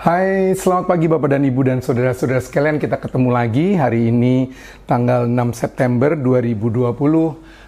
Hai, selamat pagi Bapak dan Ibu dan saudara-saudara sekalian. Kita ketemu lagi hari ini tanggal 6 September 2020.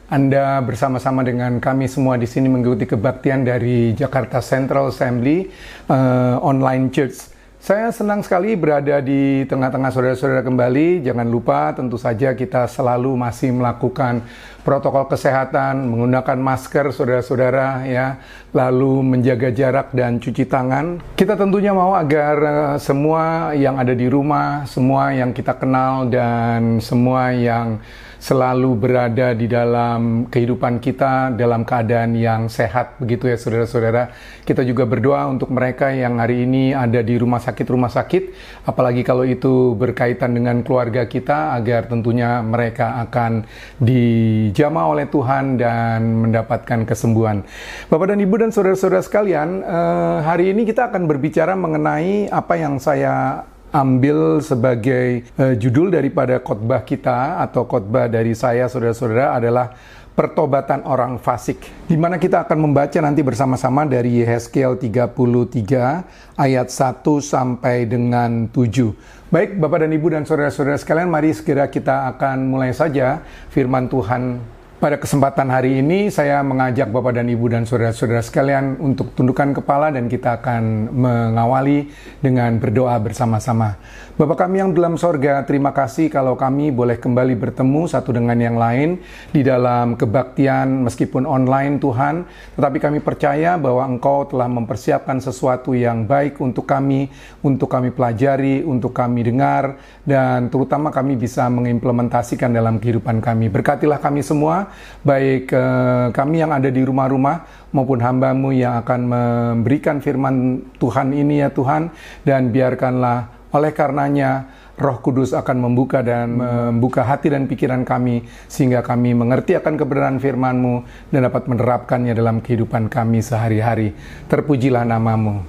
Anda bersama-sama dengan kami semua di sini mengikuti kebaktian dari Jakarta Central Assembly uh, Online Church. Saya senang sekali berada di tengah-tengah saudara-saudara kembali. Jangan lupa tentu saja kita selalu masih melakukan protokol kesehatan, menggunakan masker saudara-saudara ya, lalu menjaga jarak dan cuci tangan. Kita tentunya mau agar uh, semua yang ada di rumah, semua yang kita kenal dan semua yang selalu berada di dalam kehidupan kita dalam keadaan yang sehat begitu ya saudara-saudara. Kita juga berdoa untuk mereka yang hari ini ada di rumah sakit-rumah sakit, apalagi kalau itu berkaitan dengan keluarga kita agar tentunya mereka akan dijamah oleh Tuhan dan mendapatkan kesembuhan. Bapak dan Ibu dan saudara-saudara sekalian, eh, hari ini kita akan berbicara mengenai apa yang saya ambil sebagai uh, judul daripada khotbah kita atau khotbah dari saya saudara-saudara adalah pertobatan orang fasik. Di mana kita akan membaca nanti bersama-sama dari Yehezkiel 33 ayat 1 sampai dengan 7. Baik Bapak dan Ibu dan saudara-saudara sekalian, mari segera kita akan mulai saja firman Tuhan pada kesempatan hari ini saya mengajak Bapak dan Ibu dan saudara-saudara sekalian untuk tundukkan kepala dan kita akan mengawali dengan berdoa bersama-sama. Bapak kami yang dalam sorga, terima kasih kalau kami boleh kembali bertemu satu dengan yang lain di dalam kebaktian meskipun online Tuhan, tetapi kami percaya bahwa Engkau telah mempersiapkan sesuatu yang baik untuk kami, untuk kami pelajari, untuk kami dengar, dan terutama kami bisa mengimplementasikan dalam kehidupan kami. Berkatilah kami semua, baik eh, kami yang ada di rumah-rumah maupun hambamu yang akan memberikan firman Tuhan ini ya Tuhan, dan biarkanlah oleh karenanya, Roh Kudus akan membuka dan membuka hati dan pikiran kami sehingga kami mengerti akan kebenaran firman-Mu dan dapat menerapkannya dalam kehidupan kami sehari-hari. Terpujilah namamu.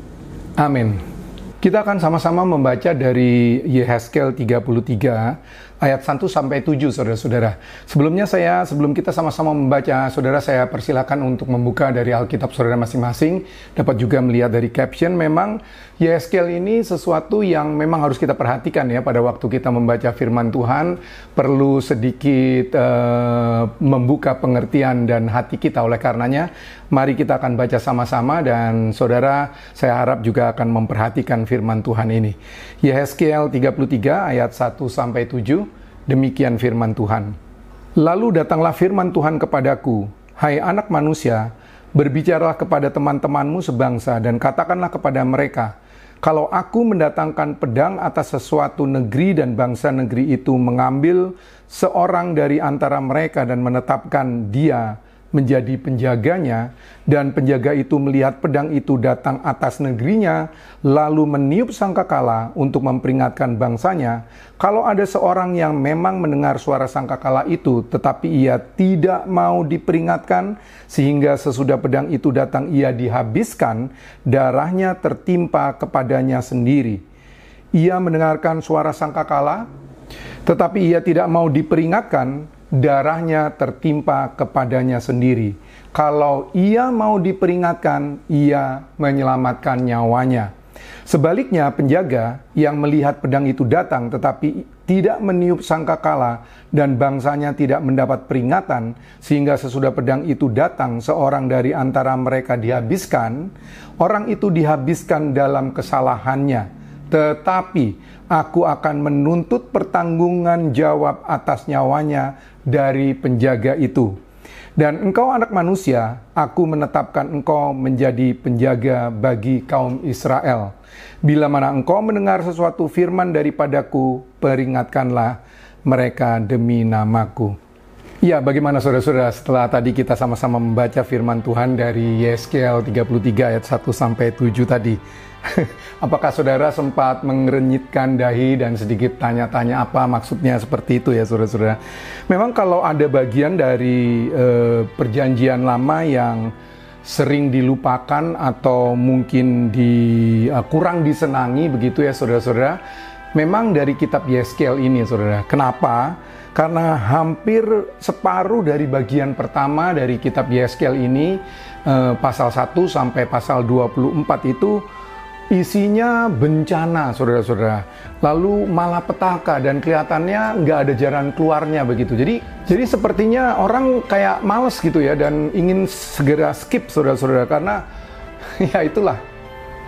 Amin. Kita akan sama-sama membaca dari Yehezkel 33 ayat 1 sampai 7 Saudara-saudara. Sebelumnya saya sebelum kita sama-sama membaca, Saudara saya persilakan untuk membuka dari Alkitab Saudara masing-masing, dapat juga melihat dari caption memang Yeskel ini sesuatu yang memang harus kita perhatikan ya pada waktu kita membaca firman Tuhan, perlu sedikit uh, membuka pengertian dan hati kita. Oleh karenanya mari kita akan baca sama-sama dan Saudara saya harap juga akan memperhatikan firman Tuhan ini. Yeskel 33 ayat 1 sampai 7 Demikian firman Tuhan. Lalu datanglah firman Tuhan kepadaku, Hai anak manusia, berbicaralah kepada teman-temanmu sebangsa dan katakanlah kepada mereka, kalau aku mendatangkan pedang atas sesuatu negeri dan bangsa negeri itu mengambil seorang dari antara mereka dan menetapkan dia menjadi penjaganya, dan penjaga itu melihat pedang itu datang atas negerinya, lalu meniup sangkakala untuk memperingatkan bangsanya. Kalau ada seorang yang memang mendengar suara sangkakala itu, tetapi ia tidak mau diperingatkan, sehingga sesudah pedang itu datang ia dihabiskan, darahnya tertimpa kepadanya sendiri. Ia mendengarkan suara sangkakala, tetapi ia tidak mau diperingatkan, darahnya tertimpa kepadanya sendiri. Kalau ia mau diperingatkan, ia menyelamatkan nyawanya. Sebaliknya, penjaga yang melihat pedang itu datang tetapi tidak meniup sangkakala dan bangsanya tidak mendapat peringatan sehingga sesudah pedang itu datang seorang dari antara mereka dihabiskan, orang itu dihabiskan dalam kesalahannya. Tetapi aku akan menuntut pertanggungan jawab atas nyawanya dari penjaga itu. Dan engkau anak manusia, aku menetapkan engkau menjadi penjaga bagi kaum Israel. Bila mana engkau mendengar sesuatu firman daripadaku, peringatkanlah mereka demi namaku. Ya, bagaimana saudara-saudara setelah tadi kita sama-sama membaca firman Tuhan dari Yeskel 33 ayat 1 sampai 7 tadi. Apakah saudara sempat mengerenyitkan dahi dan sedikit tanya-tanya apa maksudnya seperti itu ya saudara-saudara? Memang kalau ada bagian dari uh, perjanjian lama yang sering dilupakan atau mungkin di uh, kurang disenangi begitu ya saudara-saudara, memang dari kitab Yeskel ini saudara. Kenapa? Karena hampir separuh dari bagian pertama dari kitab Yeskel ini uh, pasal 1 sampai pasal 24 itu isinya bencana, saudara-saudara. Lalu malapetaka dan kelihatannya nggak ada jalan keluarnya begitu. Jadi, jadi sepertinya orang kayak males gitu ya dan ingin segera skip, saudara-saudara, karena ya itulah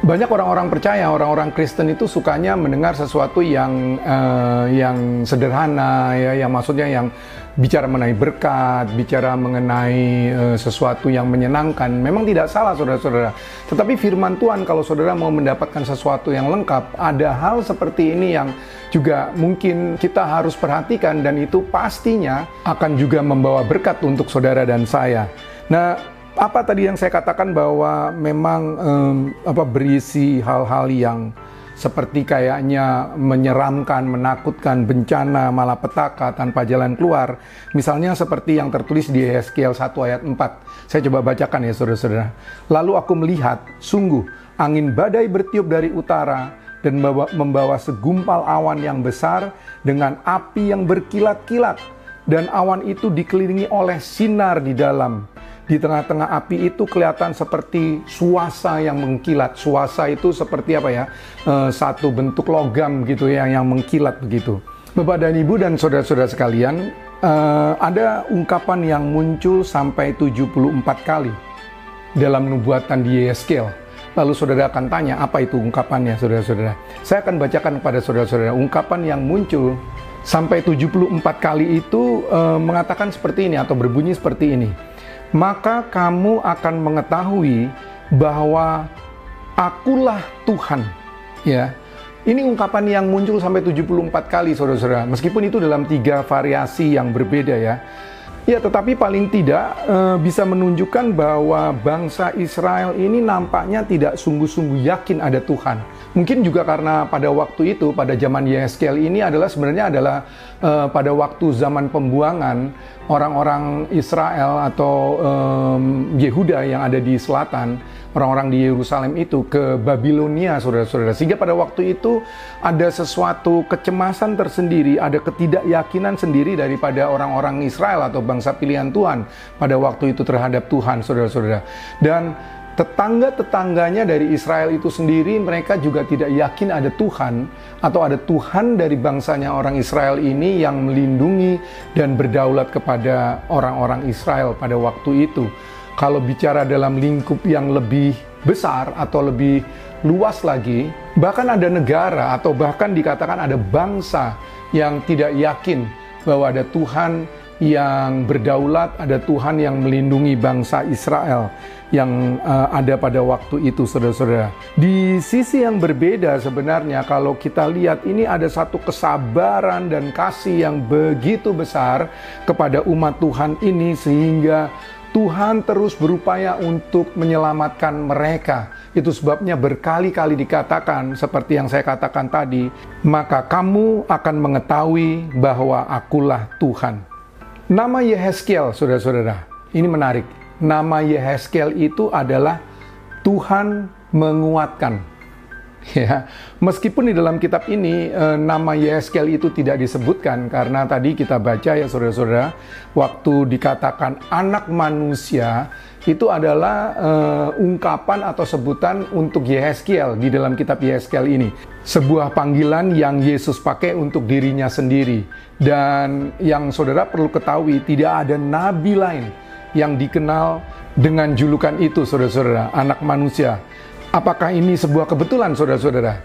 banyak orang-orang percaya, orang-orang Kristen itu sukanya mendengar sesuatu yang uh, yang sederhana ya, yang maksudnya yang bicara mengenai berkat, bicara mengenai uh, sesuatu yang menyenangkan. Memang tidak salah saudara-saudara. Tetapi firman Tuhan kalau saudara mau mendapatkan sesuatu yang lengkap, ada hal seperti ini yang juga mungkin kita harus perhatikan dan itu pastinya akan juga membawa berkat untuk saudara dan saya. Nah, apa tadi yang saya katakan bahwa memang um, apa berisi hal-hal yang seperti kayaknya menyeramkan, menakutkan, bencana, malapetaka tanpa jalan keluar. Misalnya seperti yang tertulis di Yeskiel 1 ayat 4. Saya coba bacakan ya saudara-saudara. Lalu aku melihat, sungguh angin badai bertiup dari utara dan membawa, membawa segumpal awan yang besar dengan api yang berkilat-kilat. Dan awan itu dikelilingi oleh sinar di dalam di tengah-tengah api itu kelihatan seperti suasa yang mengkilat. Suasa itu seperti apa ya? E, satu bentuk logam gitu ya yang mengkilat begitu. Bapak dan Ibu dan saudara-saudara sekalian, e, ada ungkapan yang muncul sampai 74 kali dalam nubuatan di Yeskel. Lalu saudara akan tanya, apa itu ungkapannya saudara-saudara? Saya akan bacakan kepada saudara-saudara ungkapan yang muncul sampai 74 kali itu e, mengatakan seperti ini atau berbunyi seperti ini maka kamu akan mengetahui bahwa akulah Tuhan. Ya. Ini ungkapan yang muncul sampai 74 kali Saudara-saudara. Meskipun itu dalam tiga variasi yang berbeda ya. Ya, tetapi paling tidak e, bisa menunjukkan bahwa bangsa Israel ini nampaknya tidak sungguh-sungguh yakin ada Tuhan. Mungkin juga karena pada waktu itu, pada zaman Yeskel ini adalah sebenarnya adalah e, pada waktu zaman pembuangan orang-orang Israel atau e, Yehuda yang ada di selatan orang-orang di Yerusalem itu ke Babilonia, saudara-saudara. Sehingga pada waktu itu ada sesuatu kecemasan tersendiri, ada ketidakyakinan sendiri daripada orang-orang Israel atau bangsa pilihan Tuhan pada waktu itu terhadap Tuhan, saudara-saudara. Dan tetangga-tetangganya dari Israel itu sendiri mereka juga tidak yakin ada Tuhan atau ada Tuhan dari bangsanya orang Israel ini yang melindungi dan berdaulat kepada orang-orang Israel pada waktu itu kalau bicara dalam lingkup yang lebih besar atau lebih luas lagi, bahkan ada negara atau bahkan dikatakan ada bangsa yang tidak yakin bahwa ada Tuhan yang berdaulat, ada Tuhan yang melindungi bangsa Israel yang uh, ada pada waktu itu, saudara-saudara. Di sisi yang berbeda sebenarnya kalau kita lihat ini ada satu kesabaran dan kasih yang begitu besar kepada umat Tuhan ini sehingga Tuhan terus berupaya untuk menyelamatkan mereka. Itu sebabnya berkali-kali dikatakan seperti yang saya katakan tadi, maka kamu akan mengetahui bahwa akulah Tuhan. Nama Yehezkiel, saudara-saudara, ini menarik. Nama Yehezkiel itu adalah Tuhan menguatkan. Ya, meskipun di dalam kitab ini e, nama Yeskel itu tidak disebutkan karena tadi kita baca ya saudara-saudara, waktu dikatakan anak manusia itu adalah e, ungkapan atau sebutan untuk Yehezkiel di dalam kitab Yehezkiel ini. Sebuah panggilan yang Yesus pakai untuk dirinya sendiri. Dan yang saudara perlu ketahui, tidak ada nabi lain yang dikenal dengan julukan itu, saudara-saudara, anak manusia. Apakah ini sebuah kebetulan, saudara-saudara?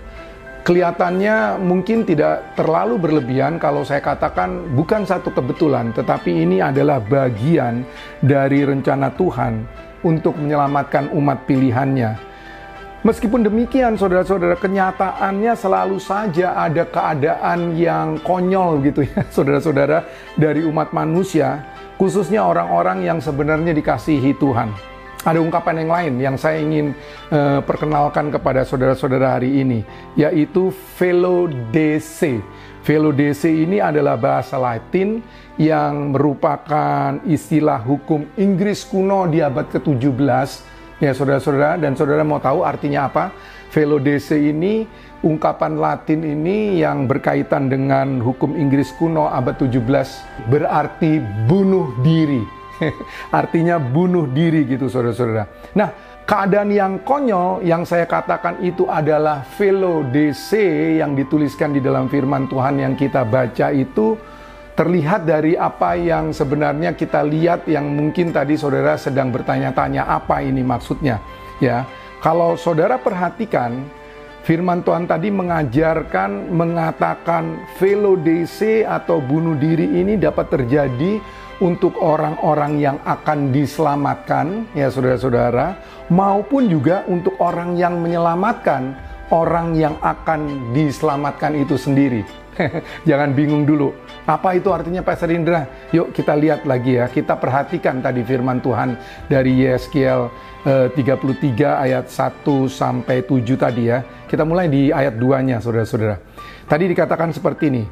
Kelihatannya mungkin tidak terlalu berlebihan kalau saya katakan bukan satu kebetulan, tetapi ini adalah bagian dari rencana Tuhan untuk menyelamatkan umat pilihannya. Meskipun demikian, saudara-saudara, kenyataannya selalu saja ada keadaan yang konyol gitu ya, saudara-saudara, dari umat manusia, khususnya orang-orang yang sebenarnya dikasihi Tuhan ada ungkapan yang lain yang saya ingin uh, perkenalkan kepada saudara-saudara hari ini, yaitu velodese. Velodese ini adalah bahasa Latin yang merupakan istilah hukum Inggris kuno di abad ke-17. Ya, saudara-saudara dan saudara mau tahu artinya apa? Velodese ini ungkapan Latin ini yang berkaitan dengan hukum Inggris kuno abad 17 berarti bunuh diri Artinya bunuh diri gitu saudara-saudara. Nah, keadaan yang konyol yang saya katakan itu adalah velo DC yang dituliskan di dalam firman Tuhan yang kita baca itu terlihat dari apa yang sebenarnya kita lihat yang mungkin tadi saudara sedang bertanya-tanya apa ini maksudnya ya kalau saudara perhatikan firman Tuhan tadi mengajarkan mengatakan velo DC atau bunuh diri ini dapat terjadi untuk orang-orang yang akan diselamatkan ya saudara-saudara maupun juga untuk orang yang menyelamatkan orang yang akan diselamatkan itu sendiri. Jangan bingung dulu. Apa itu artinya Pastor Indra? Yuk kita lihat lagi ya. Kita perhatikan tadi firman Tuhan dari Yeskiel eh, 33 ayat 1 sampai 7 tadi ya. Kita mulai di ayat 2-nya Saudara-saudara. Tadi dikatakan seperti ini.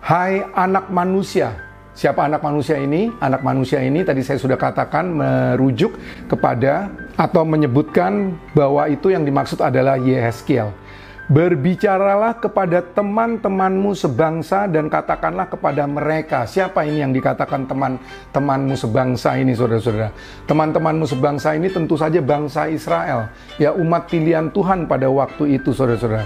Hai anak manusia, Siapa anak manusia ini? Anak manusia ini tadi saya sudah katakan merujuk kepada atau menyebutkan bahwa itu yang dimaksud adalah Yehezkiel. Berbicaralah kepada teman-temanmu sebangsa dan katakanlah kepada mereka. Siapa ini yang dikatakan teman-temanmu sebangsa ini saudara-saudara? Teman-temanmu sebangsa ini tentu saja bangsa Israel. Ya umat pilihan Tuhan pada waktu itu saudara-saudara.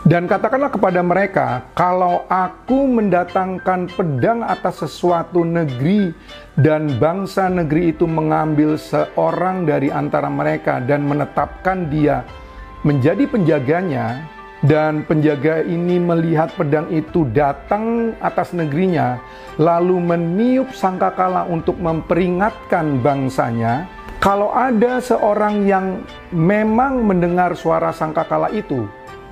Dan katakanlah kepada mereka, kalau aku mendatangkan pedang atas sesuatu negeri dan bangsa negeri itu mengambil seorang dari antara mereka dan menetapkan dia menjadi penjaganya dan penjaga ini melihat pedang itu datang atas negerinya lalu meniup sangkakala untuk memperingatkan bangsanya kalau ada seorang yang memang mendengar suara sangkakala itu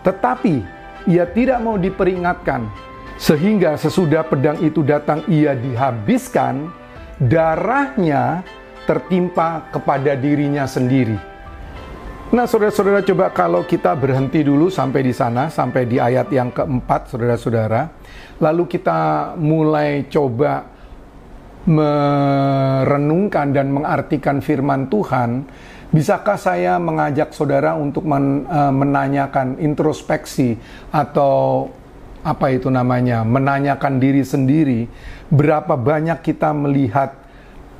tetapi ia tidak mau diperingatkan, sehingga sesudah pedang itu datang ia dihabiskan, darahnya tertimpa kepada dirinya sendiri. Nah, saudara-saudara, coba kalau kita berhenti dulu sampai di sana, sampai di ayat yang keempat, saudara-saudara, lalu kita mulai coba merenungkan dan mengartikan firman Tuhan Bisakah saya mengajak saudara untuk men, uh, menanyakan introspeksi atau apa itu namanya, menanyakan diri sendiri, berapa banyak kita melihat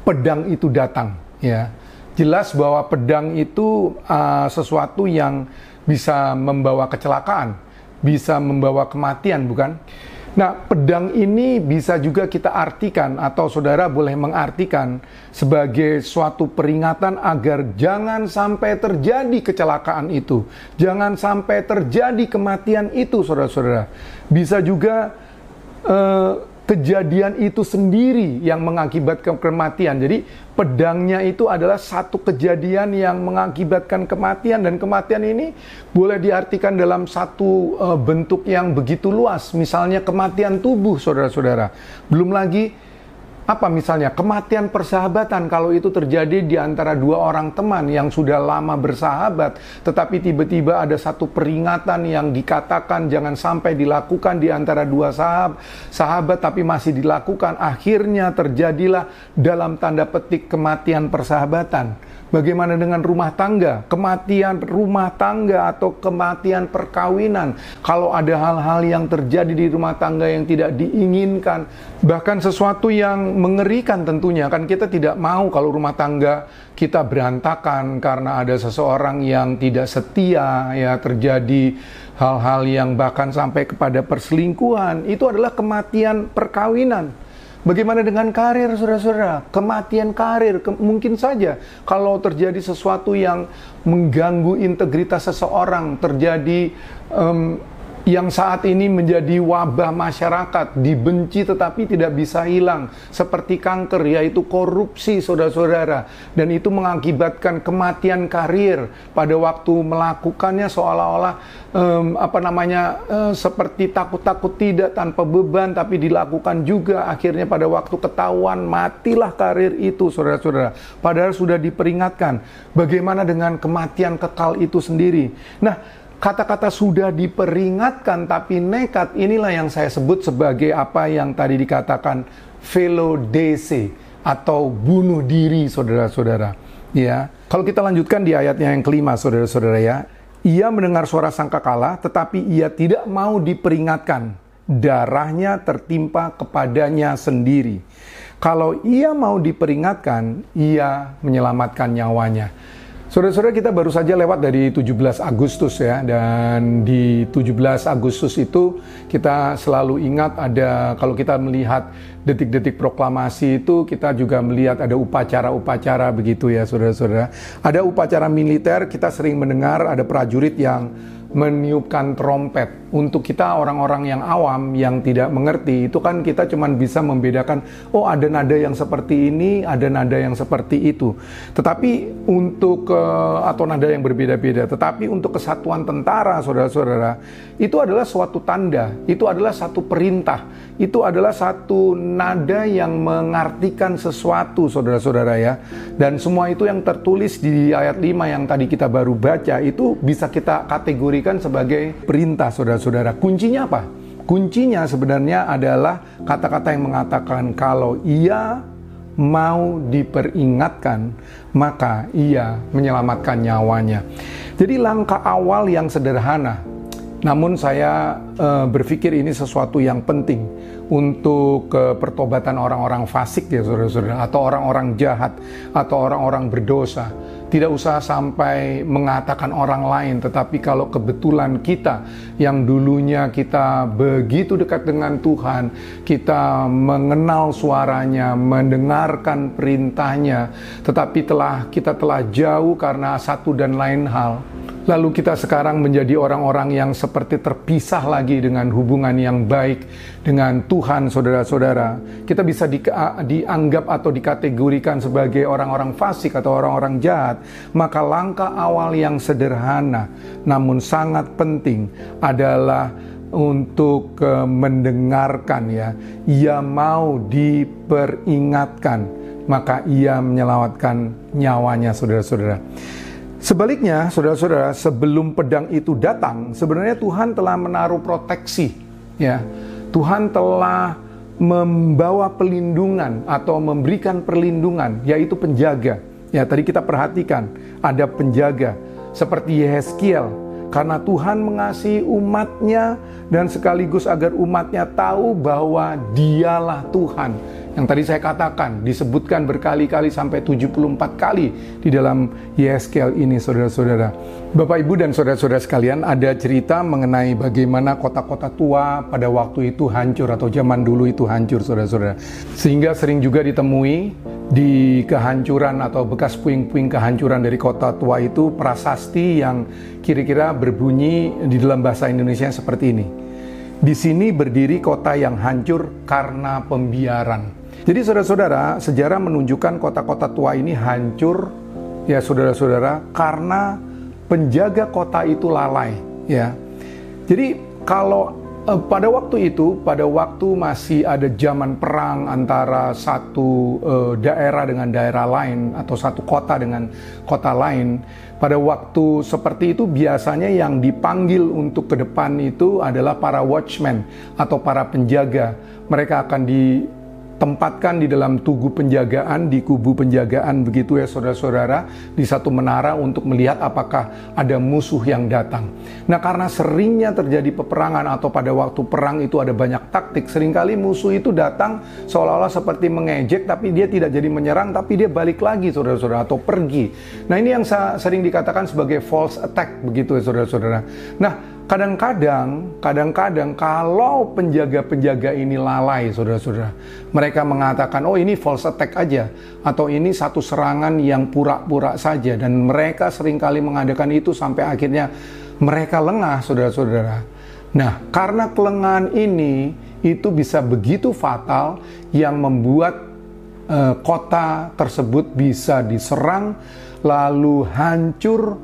pedang itu datang, ya. Jelas bahwa pedang itu uh, sesuatu yang bisa membawa kecelakaan, bisa membawa kematian, bukan? Nah, pedang ini bisa juga kita artikan atau saudara boleh mengartikan sebagai suatu peringatan agar jangan sampai terjadi kecelakaan itu. Jangan sampai terjadi kematian itu, saudara-saudara. Bisa juga uh, kejadian itu sendiri yang mengakibatkan kematian. Jadi pedangnya itu adalah satu kejadian yang mengakibatkan kematian dan kematian ini boleh diartikan dalam satu uh, bentuk yang begitu luas. Misalnya kematian tubuh, saudara-saudara. Belum lagi apa misalnya kematian persahabatan kalau itu terjadi di antara dua orang teman yang sudah lama bersahabat tetapi tiba-tiba ada satu peringatan yang dikatakan jangan sampai dilakukan di antara dua sahab, sahabat tapi masih dilakukan akhirnya terjadilah dalam tanda petik kematian persahabatan Bagaimana dengan rumah tangga? Kematian rumah tangga atau kematian perkawinan. Kalau ada hal-hal yang terjadi di rumah tangga yang tidak diinginkan, bahkan sesuatu yang mengerikan tentunya kan kita tidak mau kalau rumah tangga kita berantakan karena ada seseorang yang tidak setia ya terjadi hal-hal yang bahkan sampai kepada perselingkuhan. Itu adalah kematian perkawinan. Bagaimana dengan karir, saudara-saudara? Kematian karir, ke mungkin saja kalau terjadi sesuatu yang mengganggu integritas seseorang, terjadi um, yang saat ini menjadi wabah masyarakat, dibenci tetapi tidak bisa hilang, seperti kanker, yaitu korupsi, saudara-saudara, dan itu mengakibatkan kematian karir pada waktu melakukannya seolah-olah um, apa namanya uh, seperti takut-takut tidak tanpa beban, tapi dilakukan juga akhirnya pada waktu ketahuan matilah karir itu, saudara-saudara. Padahal sudah diperingatkan. Bagaimana dengan kematian kekal itu sendiri? Nah, kata-kata sudah diperingatkan tapi nekat inilah yang saya sebut sebagai apa yang tadi dikatakan velodese atau bunuh diri saudara-saudara. Ya kalau kita lanjutkan di ayatnya yang kelima saudara-saudara ya. Ia mendengar suara sangkakala tetapi ia tidak mau diperingatkan. Darahnya tertimpa kepadanya sendiri. Kalau ia mau diperingatkan ia menyelamatkan nyawanya Saudara-saudara kita baru saja lewat dari 17 Agustus ya dan di 17 Agustus itu kita selalu ingat ada kalau kita melihat detik-detik proklamasi itu kita juga melihat ada upacara-upacara begitu ya saudara-saudara. Ada upacara militer kita sering mendengar ada prajurit yang meniupkan trompet. Untuk kita orang-orang yang awam yang tidak mengerti itu kan kita cuma bisa membedakan oh ada nada yang seperti ini, ada nada yang seperti itu. Tetapi untuk uh, atau nada yang berbeda-beda. Tetapi untuk kesatuan tentara saudara-saudara itu adalah suatu tanda, itu adalah satu perintah, itu adalah satu nada yang mengartikan sesuatu saudara-saudara ya. Dan semua itu yang tertulis di ayat 5 yang tadi kita baru baca itu bisa kita kategori diberikan sebagai perintah saudara-saudara. Kuncinya apa? Kuncinya sebenarnya adalah kata-kata yang mengatakan kalau ia mau diperingatkan, maka ia menyelamatkan nyawanya. Jadi langkah awal yang sederhana, namun saya e, berpikir ini sesuatu yang penting untuk e, pertobatan orang-orang fasik ya saudara-saudara, atau orang-orang jahat, atau orang-orang berdosa tidak usah sampai mengatakan orang lain, tetapi kalau kebetulan kita yang dulunya kita begitu dekat dengan Tuhan, kita mengenal suaranya, mendengarkan perintahnya, tetapi telah kita telah jauh karena satu dan lain hal Lalu kita sekarang menjadi orang-orang yang seperti terpisah lagi dengan hubungan yang baik dengan Tuhan, saudara-saudara. Kita bisa di, dianggap atau dikategorikan sebagai orang-orang fasik atau orang-orang jahat. Maka langkah awal yang sederhana namun sangat penting adalah untuk uh, mendengarkan ya. Ia mau diperingatkan, maka ia menyelamatkan nyawanya saudara-saudara. Sebaliknya, saudara-saudara, sebelum pedang itu datang, sebenarnya Tuhan telah menaruh proteksi. Ya, Tuhan telah membawa pelindungan atau memberikan perlindungan, yaitu penjaga. Ya, tadi kita perhatikan ada penjaga seperti Yeskiel, karena Tuhan mengasihi umatnya dan sekaligus agar umatnya tahu bahwa dialah Tuhan yang tadi saya katakan disebutkan berkali-kali sampai 74 kali di dalam Yeskel ini saudara-saudara. Bapak Ibu dan saudara-saudara sekalian ada cerita mengenai bagaimana kota-kota tua pada waktu itu hancur atau zaman dulu itu hancur saudara-saudara. Sehingga sering juga ditemui di kehancuran atau bekas puing-puing kehancuran dari kota tua itu prasasti yang kira-kira berbunyi di dalam bahasa Indonesia seperti ini. Di sini berdiri kota yang hancur karena pembiaran. Jadi saudara-saudara, sejarah menunjukkan kota-kota tua ini hancur ya saudara-saudara karena penjaga kota itu lalai ya. Jadi kalau eh, pada waktu itu, pada waktu masih ada zaman perang antara satu eh, daerah dengan daerah lain atau satu kota dengan kota lain, pada waktu seperti itu biasanya yang dipanggil untuk ke depan itu adalah para watchmen atau para penjaga. Mereka akan di tempatkan di dalam tugu penjagaan, di kubu penjagaan begitu ya saudara-saudara, di satu menara untuk melihat apakah ada musuh yang datang. Nah karena seringnya terjadi peperangan atau pada waktu perang itu ada banyak taktik, sering kali musuh itu datang seolah-olah seperti mengejek tapi dia tidak jadi menyerang tapi dia balik lagi saudara-saudara atau pergi. Nah ini yang sering dikatakan sebagai false attack begitu ya saudara-saudara. Nah Kadang-kadang, kadang-kadang kalau penjaga-penjaga ini lalai, saudara-saudara, mereka mengatakan, oh ini false attack aja, atau ini satu serangan yang pura-pura saja, dan mereka sering kali mengadakan itu sampai akhirnya mereka lengah, saudara-saudara. Nah, karena kelengahan ini, itu bisa begitu fatal yang membuat uh, kota tersebut bisa diserang, lalu hancur,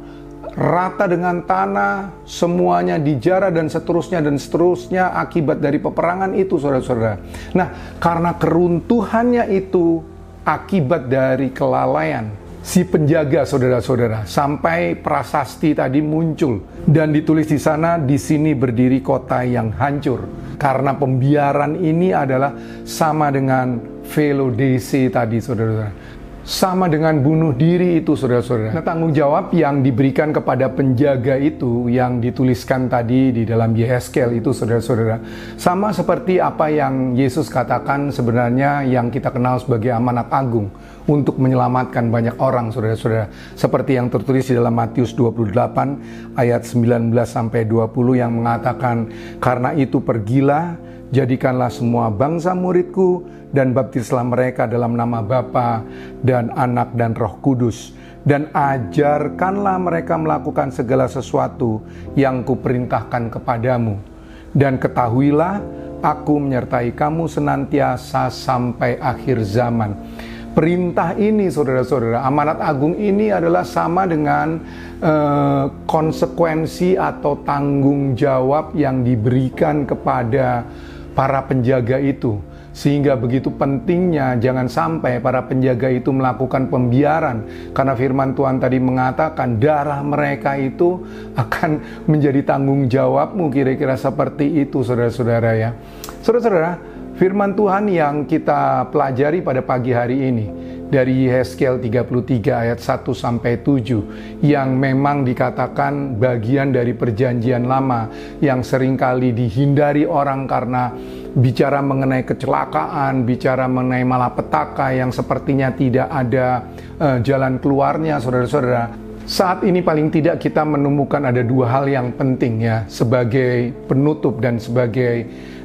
rata dengan tanah, semuanya dijarah dan seterusnya dan seterusnya akibat dari peperangan itu saudara-saudara. Nah, karena keruntuhannya itu akibat dari kelalaian si penjaga saudara-saudara sampai prasasti tadi muncul. Dan ditulis di sana di sini berdiri kota yang hancur. Karena pembiaran ini adalah sama dengan velodesi tadi saudara-saudara sama dengan bunuh diri itu saudara-saudara. Nah, tanggung jawab yang diberikan kepada penjaga itu yang dituliskan tadi di dalam Yehezkel itu saudara-saudara. Sama seperti apa yang Yesus katakan sebenarnya yang kita kenal sebagai amanat agung untuk menyelamatkan banyak orang saudara-saudara. Seperti yang tertulis di dalam Matius 28 ayat 19 sampai 20 yang mengatakan karena itu pergilah jadikanlah semua bangsa muridku dan baptislah mereka dalam nama Bapa dan Anak dan Roh Kudus. Dan ajarkanlah mereka melakukan segala sesuatu yang kuperintahkan kepadamu. Dan ketahuilah aku menyertai kamu senantiasa sampai akhir zaman. Perintah ini saudara-saudara amanat agung ini adalah sama dengan uh, konsekuensi atau tanggung jawab yang diberikan kepada para penjaga itu sehingga begitu pentingnya jangan sampai para penjaga itu melakukan pembiaran karena firman Tuhan tadi mengatakan darah mereka itu akan menjadi tanggung jawabmu kira-kira seperti itu saudara-saudara ya. Saudara-saudara, firman Tuhan yang kita pelajari pada pagi hari ini dari Yehezkel 33 ayat 1 sampai 7 yang memang dikatakan bagian dari perjanjian lama yang sering kali dihindari orang karena bicara mengenai kecelakaan, bicara mengenai malapetaka yang sepertinya tidak ada uh, jalan keluarnya saudara-saudara. Saat ini paling tidak kita menemukan ada dua hal yang penting ya sebagai penutup dan sebagai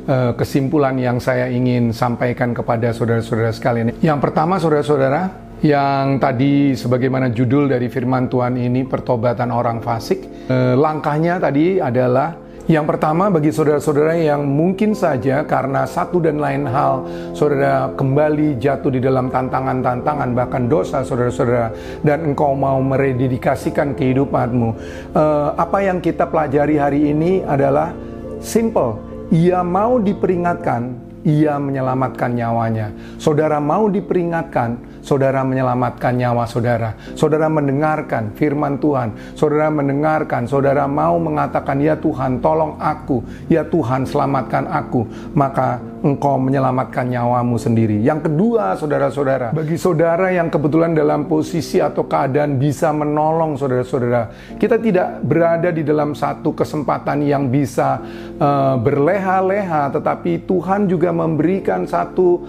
uh, kesimpulan yang saya ingin sampaikan kepada saudara-saudara sekalian. Yang pertama, saudara-saudara, yang tadi sebagaimana judul dari firman Tuhan ini pertobatan orang fasik, uh, langkahnya tadi adalah yang pertama bagi saudara-saudara yang mungkin saja karena satu dan lain hal saudara kembali jatuh di dalam tantangan-tantangan bahkan dosa saudara-saudara dan engkau mau merededikasikan kehidupanmu. Uh, apa yang kita pelajari hari ini adalah simple ia mau diperingatkan, ia menyelamatkan nyawanya. Saudara mau diperingatkan, saudara menyelamatkan nyawa saudara. Saudara mendengarkan firman Tuhan, saudara mendengarkan, saudara mau mengatakan, "Ya Tuhan, tolong aku, ya Tuhan, selamatkan aku." Maka engkau menyelamatkan nyawamu sendiri. Yang kedua, saudara-saudara, bagi saudara yang kebetulan dalam posisi atau keadaan bisa menolong saudara-saudara, kita tidak berada di dalam satu kesempatan yang bisa uh, berleha-leha, tetapi Tuhan juga memberikan satu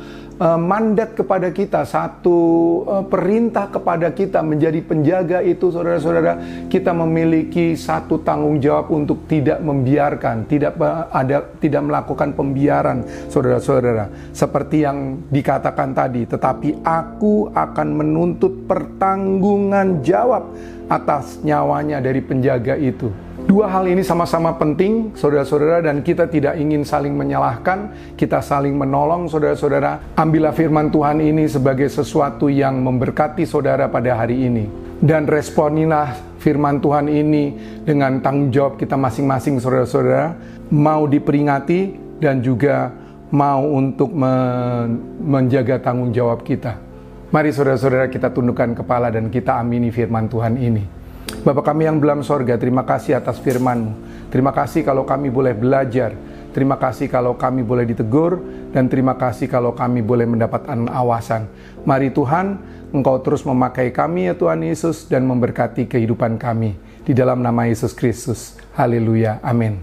mandat kepada kita, satu uh, perintah kepada kita menjadi penjaga itu saudara-saudara, kita memiliki satu tanggung jawab untuk tidak membiarkan, tidak ada tidak melakukan pembiaran saudara-saudara. Seperti yang dikatakan tadi, tetapi aku akan menuntut pertanggungan jawab atas nyawanya dari penjaga itu. Dua hal ini sama-sama penting, saudara-saudara, dan kita tidak ingin saling menyalahkan, kita saling menolong, saudara-saudara. Ambillah firman Tuhan ini sebagai sesuatu yang memberkati saudara pada hari ini. Dan responilah firman Tuhan ini dengan tanggung jawab kita masing-masing, saudara-saudara, mau diperingati dan juga mau untuk men menjaga tanggung jawab kita. Mari saudara-saudara kita tundukkan kepala dan kita amini firman Tuhan ini. Bapak kami yang dalam sorga, terima kasih atas firman-Mu. Terima kasih kalau kami boleh belajar. Terima kasih kalau kami boleh ditegur. Dan terima kasih kalau kami boleh mendapatkan awasan. Mari Tuhan, Engkau terus memakai kami ya Tuhan Yesus dan memberkati kehidupan kami. Di dalam nama Yesus Kristus. Haleluya. Amin.